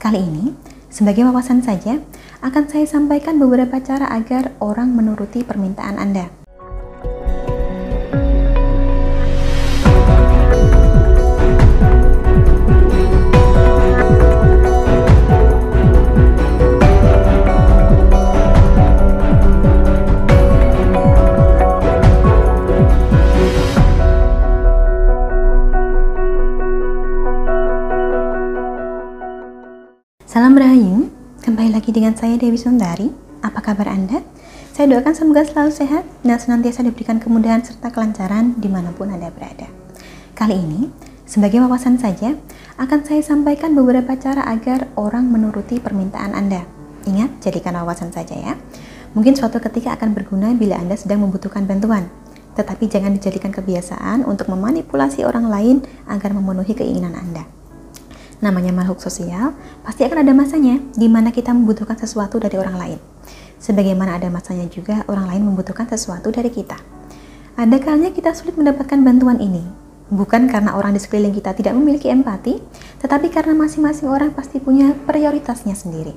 Kali ini, sebagai wawasan saja, akan saya sampaikan beberapa cara agar orang menuruti permintaan Anda. Salam Rahayu, kembali lagi dengan saya Dewi Sundari. Apa kabar Anda? Saya doakan semoga selalu sehat dan senantiasa diberikan kemudahan serta kelancaran di mana pun Anda berada. Kali ini, sebagai wawasan saja, akan saya sampaikan beberapa cara agar orang menuruti permintaan Anda. Ingat, jadikan wawasan saja ya. Mungkin suatu ketika akan berguna bila Anda sedang membutuhkan bantuan, tetapi jangan dijadikan kebiasaan untuk memanipulasi orang lain agar memenuhi keinginan Anda namanya makhluk sosial, pasti akan ada masanya di mana kita membutuhkan sesuatu dari orang lain. Sebagaimana ada masanya juga orang lain membutuhkan sesuatu dari kita. Ada kalanya kita sulit mendapatkan bantuan ini, bukan karena orang di sekeliling kita tidak memiliki empati, tetapi karena masing-masing orang pasti punya prioritasnya sendiri.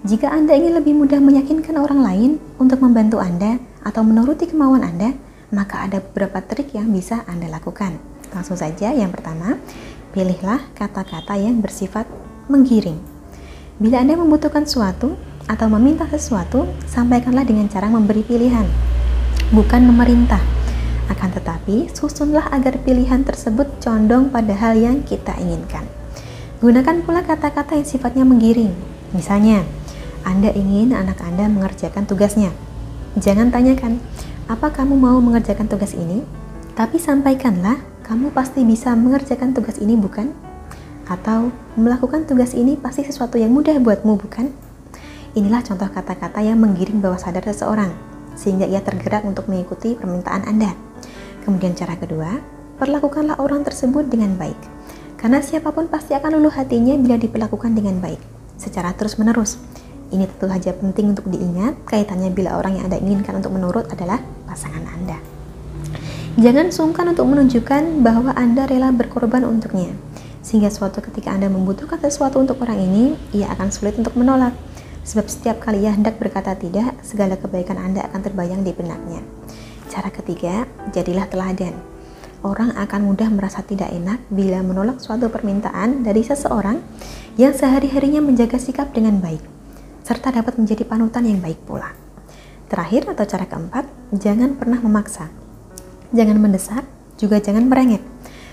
Jika Anda ingin lebih mudah meyakinkan orang lain untuk membantu Anda atau menuruti kemauan Anda, maka ada beberapa trik yang bisa Anda lakukan. Langsung saja, yang pertama, Pilihlah kata-kata yang bersifat menggiring. Bila Anda membutuhkan sesuatu atau meminta sesuatu, sampaikanlah dengan cara memberi pilihan, bukan memerintah. Akan tetapi, susunlah agar pilihan tersebut condong pada hal yang kita inginkan. Gunakan pula kata-kata yang sifatnya menggiring. Misalnya, Anda ingin anak Anda mengerjakan tugasnya. Jangan tanyakan, apa kamu mau mengerjakan tugas ini? Tapi sampaikanlah kamu pasti bisa mengerjakan tugas ini, bukan? Atau melakukan tugas ini pasti sesuatu yang mudah buatmu, bukan? Inilah contoh kata-kata yang menggiring bawah sadar seseorang, sehingga ia tergerak untuk mengikuti permintaan Anda. Kemudian cara kedua, perlakukanlah orang tersebut dengan baik. Karena siapa pun pasti akan luluh hatinya bila diperlakukan dengan baik, secara terus-menerus. Ini tentu saja penting untuk diingat, kaitannya bila orang yang Anda inginkan untuk menurut adalah pasangan Anda. Jangan sungkan untuk menunjukkan bahwa Anda rela berkorban untuknya, sehingga suatu ketika Anda membutuhkan sesuatu untuk orang ini, ia akan sulit untuk menolak. Sebab setiap kali ia hendak berkata tidak, segala kebaikan Anda akan terbayang di benaknya. Cara ketiga, jadilah teladan. Orang akan mudah merasa tidak enak bila menolak suatu permintaan dari seseorang yang sehari-harinya menjaga sikap dengan baik, serta dapat menjadi panutan yang baik pula. Terakhir atau cara keempat, jangan pernah memaksa jangan mendesak, juga jangan merengek.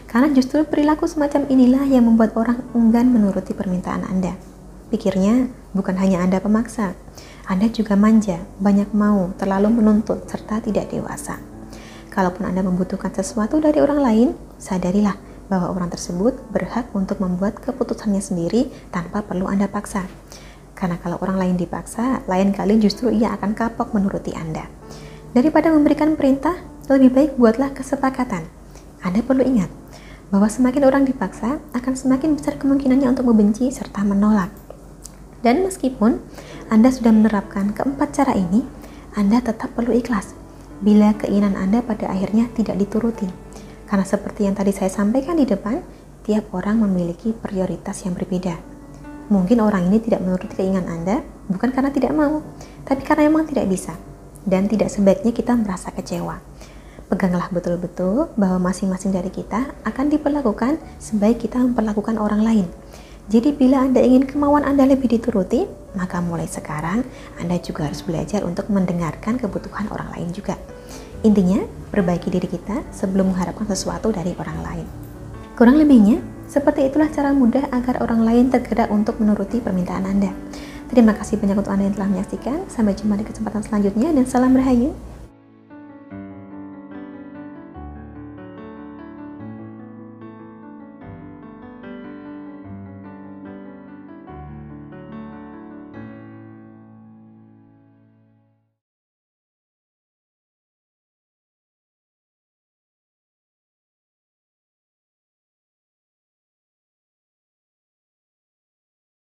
Karena justru perilaku semacam inilah yang membuat orang enggan menuruti permintaan Anda. Pikirnya, bukan hanya Anda pemaksa, Anda juga manja, banyak mau, terlalu menuntut, serta tidak dewasa. Kalaupun Anda membutuhkan sesuatu dari orang lain, sadarilah bahwa orang tersebut berhak untuk membuat keputusannya sendiri tanpa perlu Anda paksa. Karena kalau orang lain dipaksa, lain kali justru ia akan kapok menuruti Anda. Daripada memberikan perintah, lebih baik buatlah kesepakatan. Anda perlu ingat bahwa semakin orang dipaksa, akan semakin besar kemungkinannya untuk membenci serta menolak. Dan meskipun Anda sudah menerapkan keempat cara ini, Anda tetap perlu ikhlas bila keinginan Anda pada akhirnya tidak dituruti. Karena seperti yang tadi saya sampaikan di depan, tiap orang memiliki prioritas yang berbeda. Mungkin orang ini tidak menuruti keinginan Anda bukan karena tidak mau, tapi karena memang tidak bisa. Dan tidak sebaiknya kita merasa kecewa. Peganglah betul-betul bahwa masing-masing dari kita akan diperlakukan sebaik kita memperlakukan orang lain. Jadi bila Anda ingin kemauan Anda lebih dituruti, maka mulai sekarang Anda juga harus belajar untuk mendengarkan kebutuhan orang lain juga. Intinya, perbaiki diri kita sebelum mengharapkan sesuatu dari orang lain. Kurang lebihnya, seperti itulah cara mudah agar orang lain tergerak untuk menuruti permintaan Anda. Terima kasih banyak untuk Anda yang telah menyaksikan. Sampai jumpa di kesempatan selanjutnya dan salam rahayu.